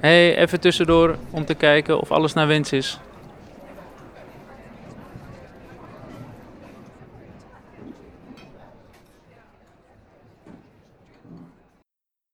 hey, even tussendoor om te kijken of alles naar wens is.